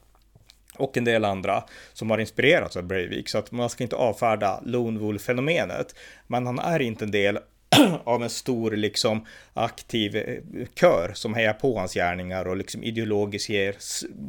och en del andra som har inspirerats av Breivik. Så att man ska inte avfärda Lone Wolf-fenomenet. Men han är inte en del av en stor liksom aktiv eh, kör som hejar på hans gärningar och liksom ideologiskt ger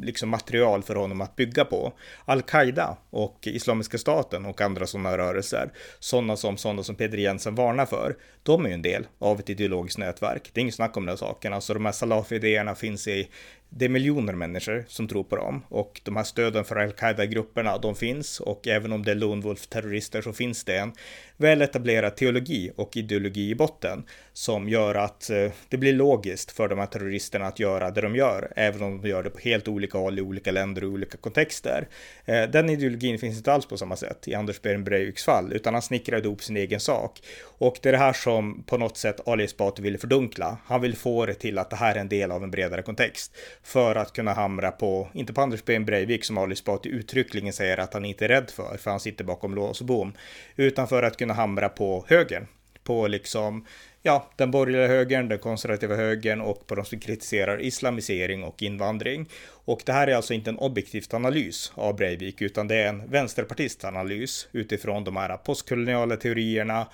liksom material för honom att bygga på. Al-Qaida och Islamiska staten och andra sådana rörelser, sådana som sådana som Peder Jensen varnar för, de är ju en del av ett ideologiskt nätverk. Det är inget snack om den saken. Alltså de här salafi-idéerna finns i det är miljoner människor som tror på dem och de här stöden för al-Qaida-grupperna, de finns och även om det är Lone Wolf-terrorister så finns det en väl etablerad teologi och ideologi i botten som gör att eh, det blir logiskt för de här terroristerna att göra det de gör, även om de gör det på helt olika håll i olika länder och olika kontexter. Eh, den ideologin finns inte alls på samma sätt i Anders Behring Breiviks fall, utan han snickrade ihop sin egen sak. Och det är det här som på något sätt Ali Esbati vill fördunkla. Han vill få det till att det här är en del av en bredare kontext för att kunna hamra på, inte på Anders Behring Breivik som Ali Esbati uttryckligen säger att han inte är rädd för, för han sitter bakom lås och bom, utan för att kunna hamra på högern, på liksom ja, den borgerliga högern, den konservativa högern och på de som kritiserar islamisering och invandring. Och det här är alltså inte en objektiv analys av Breivik, utan det är en vänsterpartistanalys utifrån de här postkoloniala teorierna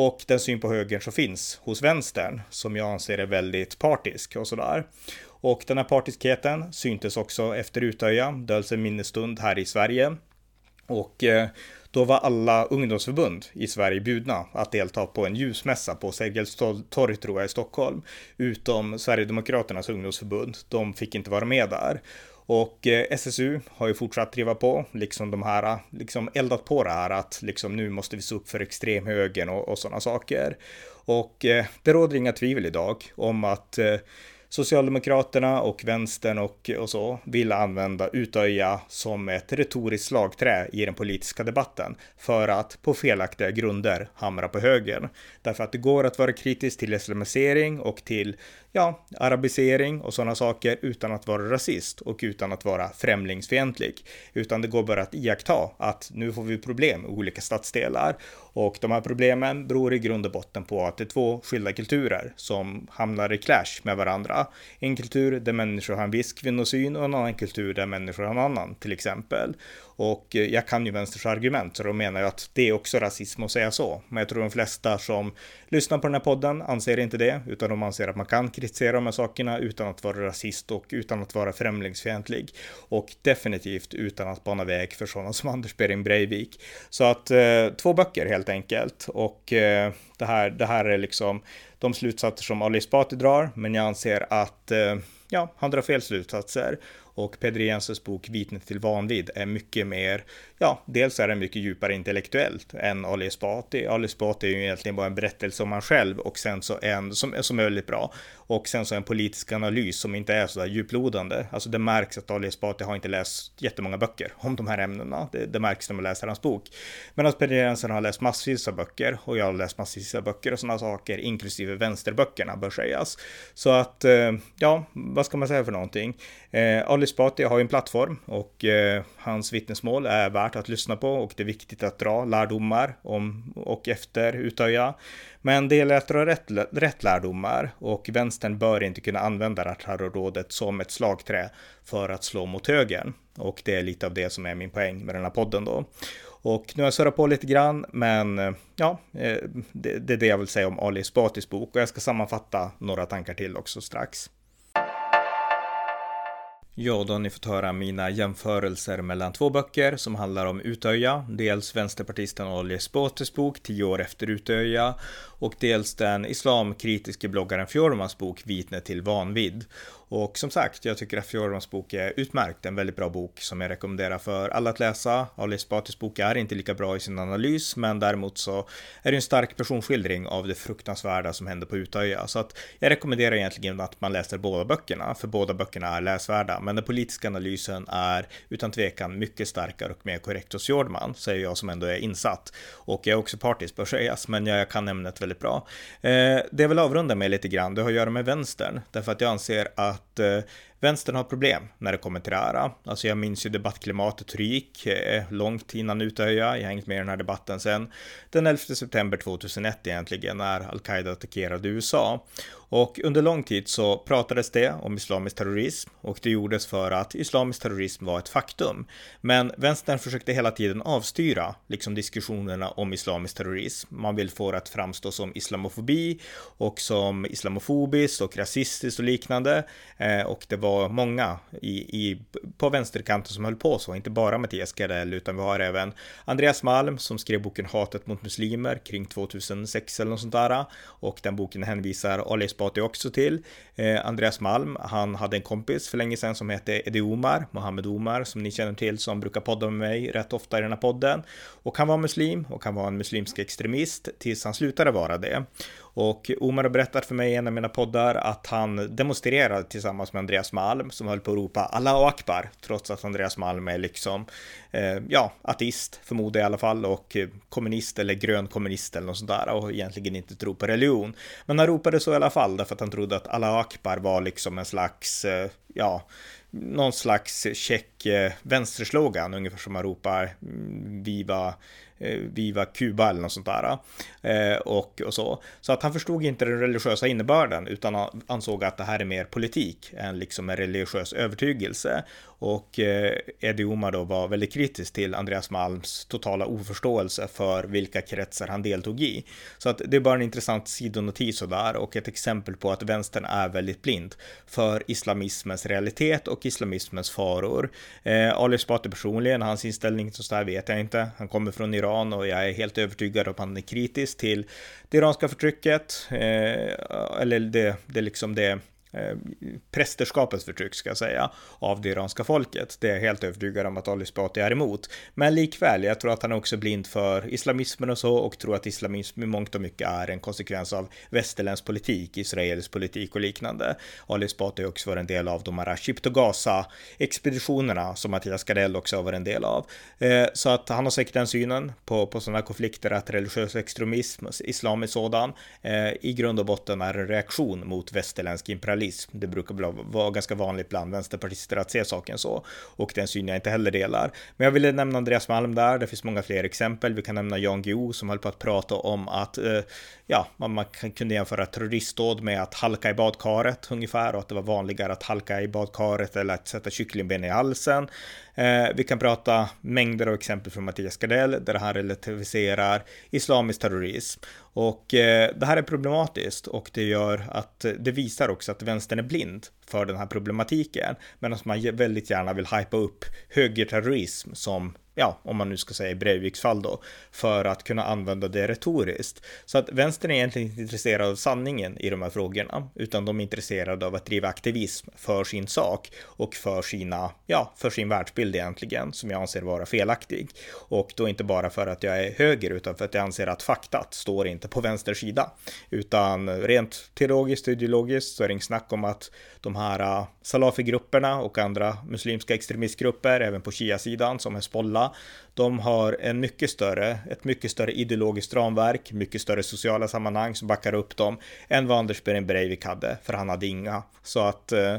och den syn på högern som finns hos vänstern, som jag anser är väldigt partisk och sådär. Och den här partiskheten syntes också efter Utöja, dölls alltså en minnesstund här i Sverige. Och eh, då var alla ungdomsförbund i Sverige bjudna att delta på en ljusmässa på Sergels torg tror jag i Stockholm. Utom Sverigedemokraternas ungdomsförbund. De fick inte vara med där. Och eh, SSU har ju fortsatt driva på, liksom de här, liksom eldat på det här att liksom nu måste vi se upp för extremhögern och, och sådana saker. Och eh, det råder inga tvivel idag om att eh, Socialdemokraterna och vänstern och, och så vill använda Utöja som ett retoriskt slagträ i den politiska debatten för att på felaktiga grunder hamra på höger. Därför att det går att vara kritisk till islamisering och till ja, arabisering och sådana saker utan att vara rasist och utan att vara främlingsfientlig. Utan det går bara att iaktta att nu får vi problem i olika stadsdelar och de här problemen beror i grund och botten på att det är två skilda kulturer som hamnar i clash med varandra. En kultur där människor har en viss kvinnosyn och en annan kultur där människor har en annan, till exempel. Och eh, jag kan ju vänsters argument, så de menar ju att det är också rasism att säga så. Men jag tror de flesta som lyssnar på den här podden anser inte det, utan de anser att man kan kritisera de här sakerna utan att vara rasist och utan att vara främlingsfientlig. Och definitivt utan att bana väg för sådana som Anders Behring Breivik. Så att eh, två böcker helt enkelt. Och eh, det, här, det här är liksom de slutsatser som Ali Esbati drar, men jag anser att eh, ja, han drar fel slutsatser. Och Peder Jensens bok Vitnet till vanvid är mycket mer, ja, dels är den mycket djupare intellektuellt än Ali Esbati. Ali Esbati är ju egentligen bara en berättelse om han själv och sen så en som, som är väldigt bra. Och sen så en politisk analys som inte är så där djuplodande. Alltså det märks att Ali Esbati har inte läst jättemånga böcker om de här ämnena. Det, det märks när man läser hans bok. Men att Peder Jensen har läst massvis av böcker och jag har läst massvis av böcker och sådana saker, inklusive vänsterböckerna bör sägas. Så att, eh, ja, vad ska man säga för någonting? Eh, Ali Esbati har ju en plattform och eh, hans vittnesmål är värt att lyssna på och det är viktigt att dra lärdomar om och efter Utöja. Men det gäller att dra rätt, rätt lärdomar och vänstern bör inte kunna använda det här terrorrådet som ett slagträ för att slå mot högern. Och det är lite av det som är min poäng med den här podden då. Och nu har jag surrat på lite grann, men eh, ja, eh, det, det är det jag vill säga om Ali Esbatis bok och jag ska sammanfatta några tankar till också strax. Ja, då har ni fått höra mina jämförelser mellan två böcker som handlar om Utöja. Dels vänsterpartisten Ali Esbatis bok 10 år efter Utöja och dels den islamkritiske bloggaren Fjormans bok Vitne till vanvidd. Och som sagt, jag tycker att Fjormans bok är utmärkt, en väldigt bra bok som jag rekommenderar för alla att läsa. Ali Esbatis bok är inte lika bra i sin analys, men däremot så är det en stark personskildring av det fruktansvärda som hände på Utöja. Så att jag rekommenderar egentligen att man läser båda böckerna, för båda böckerna är läsvärda. Men den politiska analysen är utan tvekan mycket starkare och mer korrekt hos Fjordman, säger jag som ändå är insatt. Och jag är också partisk bör sägas, men jag kan ämnet väldigt bra. Eh, det jag vill avrunda med lite grann, det har att göra med vänstern, därför att jag anser att eh, vänstern har problem när det kommer till det här. Alltså jag minns ju debattklimatet hur det gick eh, långt innan Utöja. Jag har hängt med i den här debatten sen den 11 september 2001 egentligen när al-Qaida attackerade USA. Och under lång tid så pratades det om islamisk terrorism och det gjordes för att islamisk terrorism var ett faktum. Men vänstern försökte hela tiden avstyra liksom diskussionerna om islamisk terrorism. Man vill få det att framstå som islamofobi och som islamofobiskt och rasistiskt och liknande. Eh, och det var många i, i, på vänsterkanten som höll på så, inte bara Mattias Gardell utan vi har även Andreas Malm som skrev boken Hatet mot muslimer kring 2006 eller något sånt där. Och den boken hänvisar Ali Esbati också till. Eh, Andreas Malm, han hade en kompis för länge sedan som hette Edi Omar, Mohammed Omar, som ni känner till, som brukar podda med mig rätt ofta i den här podden. Och han var muslim och han var en muslimsk extremist tills han slutade vara det. Och Omar har berättat för mig i en av mina poddar att han demonstrerade tillsammans med Andreas Malm som höll på att ropa Allahu Akbar trots att Andreas Malm är liksom, eh, ja, ateist förmodar jag i alla fall och eh, kommunist eller grön kommunist eller något sånt där och egentligen inte tror på religion. Men han ropade så i alla fall därför att han trodde att Allahu Akbar var liksom en slags, eh, ja, någon slags check eh, vänsterslogan, ungefär som man ropar mm, Viva Eh, Viva Kuba eller något sånt där. Eh, och, och så. Så att han förstod inte den religiösa innebörden utan ansåg att det här är mer politik än liksom en religiös övertygelse. Och eh, Eddie Omar då var väldigt kritisk till Andreas Malms totala oförståelse för vilka kretsar han deltog i. Så att det är bara en intressant sidonotis där och ett exempel på att vänstern är väldigt blind för islamismens realitet och islamismens faror. Eh, Ali Esbati personligen, hans inställning till sådär vet jag inte. Han kommer från Iran och jag är helt övertygad om att han är kritisk till det iranska förtrycket, eh, eller det, det liksom det Eh, prästerskapets förtryck ska jag säga av det iranska folket. Det är jag helt övertygad om att Ali Esbati är emot. Men likväl, jag tror att han är också blind för islamismen och så och tror att islamism i mångt och mycket är en konsekvens av västerländsk politik, israelisk politik och liknande. Ali Esbati har också varit en del av de här Ship to Gaza expeditionerna som Mattias Gardell också har varit en del av. Eh, så att han har säkert den synen på, på sådana konflikter att religiös extremism, islam är sådan, eh, i grund och botten är en reaktion mot västerländsk imperialism liberalism. Det brukar vara ganska vanligt bland vänsterpartister att se saken så och den syn jag inte heller delar. Men jag ville nämna Andreas Malm där. Det finns många fler exempel. Vi kan nämna Jan Guillou som höll på att prata om att eh, ja, man, man kunde jämföra terroristdåd med att halka i badkaret ungefär och att det var vanligare att halka i badkaret eller att sätta kycklingben i halsen. Eh, vi kan prata mängder av exempel från Mattias Gardell där han relativiserar islamisk terrorism. Och eh, det här är problematiskt och det gör att eh, det visar också att vänstern är blind för den här problematiken. Medan man väldigt gärna vill hypa upp högerterrorism som ja, om man nu ska säga i Breiviks fall då, för att kunna använda det retoriskt. Så att vänstern är egentligen inte intresserad av sanningen i de här frågorna, utan de är intresserade av att driva aktivism för sin sak och för sina, ja, för sin världsbild egentligen, som jag anser vara felaktig. Och då inte bara för att jag är höger, utan för att jag anser att faktat står inte på vänster sida, utan rent teologiskt och ideologiskt så är det inget snack om att de här salafigrupperna Salafi-grupperna och andra muslimska extremistgrupper, även på Shia-sidan som Hezbollah, de har en mycket större, ett mycket större ideologiskt ramverk, mycket större sociala sammanhang som backar upp dem än vad Anders Behring Breivik hade, för han hade inga. Så att eh,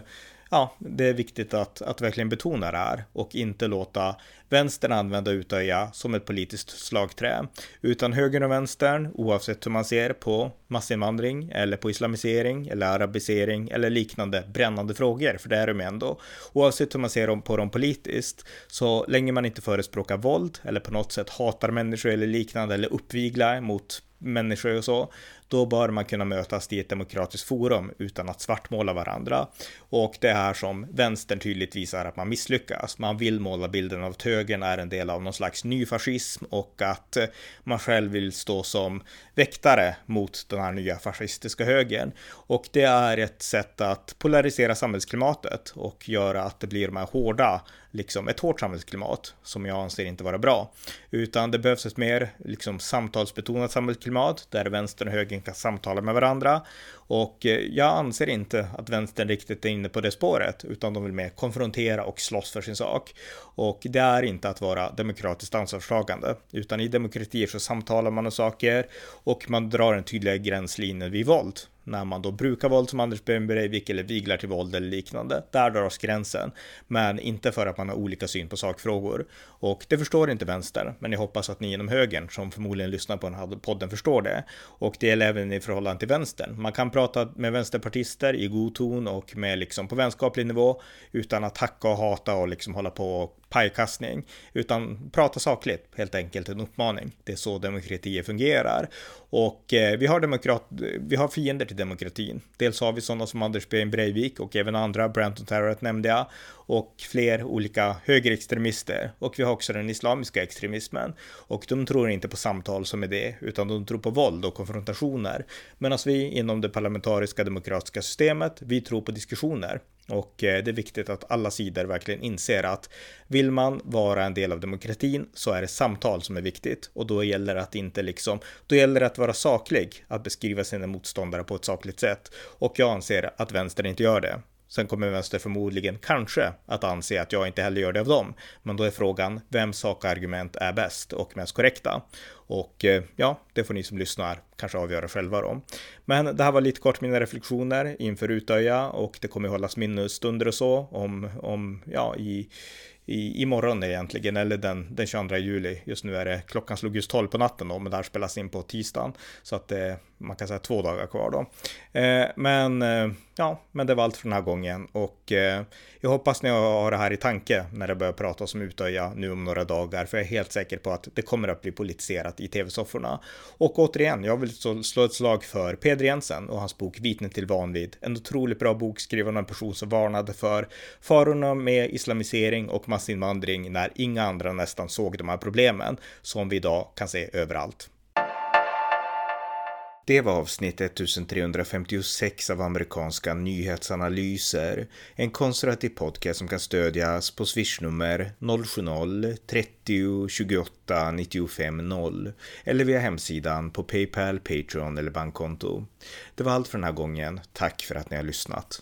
ja, det är viktigt att, att verkligen betona det här och inte låta vänstern använda Utöja som ett politiskt slagträ, utan högern och vänstern, oavsett hur man ser på massinvandring eller på islamisering eller arabisering eller liknande brännande frågor, för det är de ändå. Oavsett hur man ser på dem politiskt, så länge man inte förespråkar våld eller på något sätt hatar människor eller liknande eller uppviglar mot människor och så, då bör man kunna mötas i ett demokratiskt forum utan att svartmåla varandra. Och det är här som vänstern tydligt visar att man misslyckas. Man vill måla bilden av att högern är en del av någon slags nyfascism och att man själv vill stå som väktare mot den här nya fascistiska högern. Och det är ett sätt att polarisera samhällsklimatet och göra att det blir de här hårda, liksom ett hårt samhällsklimat som jag anser inte vara bra. Utan det behövs ett mer liksom samtalsbetonat samhällsklimat där vänstern och högern kan samtala med varandra. Och eh, jag anser inte att vänstern riktigt är inne på det spåret, utan de vill mer konfrontera och slåss för sin sak. Och det är inte att vara demokratiskt ansvarstagande, utan i demokratier så samtalar man om saker och man drar en tydligare gränslinje vid våld när man då brukar våld som Anders Behn Breivik eller viglar till våld eller liknande. Där dras gränsen, men inte för att man har olika syn på sakfrågor. Och det förstår inte vänster, men jag hoppas att ni inom högern som förmodligen lyssnar på den här podden förstår det. Och det gäller även i förhållande till vänstern. Man kan prata med vänsterpartister i god ton och med liksom på vänskaplig nivå utan att hacka och hata och liksom hålla på och pajkastning, utan prata sakligt, helt enkelt en uppmaning. Det är så demokratier fungerar. Och eh, vi, har demokrat, vi har fiender till demokratin. Dels har vi sådana som Anders Behn Breivik och även andra, Branton Tarrant nämnde jag, och fler olika högerextremister. Och vi har också den islamiska extremismen. Och de tror inte på samtal som är det, utan de tror på våld och konfrontationer. Medan vi inom det parlamentariska demokratiska systemet, vi tror på diskussioner. Och eh, det är viktigt att alla sidor verkligen inser att vill man vara en del av demokratin så är det samtal som är viktigt och då gäller det att inte liksom, då gäller det att vara saklig, att beskriva sina motståndare på ett sakligt sätt. Och jag anser att vänstern inte gör det. Sen kommer vänster förmodligen kanske att anse att jag inte heller gör det av dem. Men då är frågan vems sakargument är bäst och mest korrekta? Och eh, ja, det får ni som lyssnar kanske avgöra själva då. Men det här var lite kort mina reflektioner inför Utöja och det kommer hållas minnesstunder och så om, om ja, i i, imorgon egentligen, eller den, den 22 juli. Just nu är det, klockan slog just 12 på natten då, men det här spelas in på tisdagen. Så att det, man kan säga två dagar kvar då. Eh, men eh, ja, men det var allt för den här gången och eh, jag hoppas ni har det här i tanke när det börjar pratas om Utöja nu om några dagar, för jag är helt säker på att det kommer att bli politiserat i tv-sofforna. Och återigen, jag vill slå ett slag för Peder Jensen och hans bok Vittne till vanvid. En otroligt bra bok skriven av en person som varnade för farorna med islamisering och massinvandring när inga andra nästan såg de här problemen som vi idag kan se överallt. Det var avsnitt 1356 av amerikanska nyhetsanalyser. En konservativ podcast som kan stödjas på swishnummer 070-30 28 95 0 eller via hemsidan på Paypal, Patreon eller bankkonto. Det var allt för den här gången. Tack för att ni har lyssnat.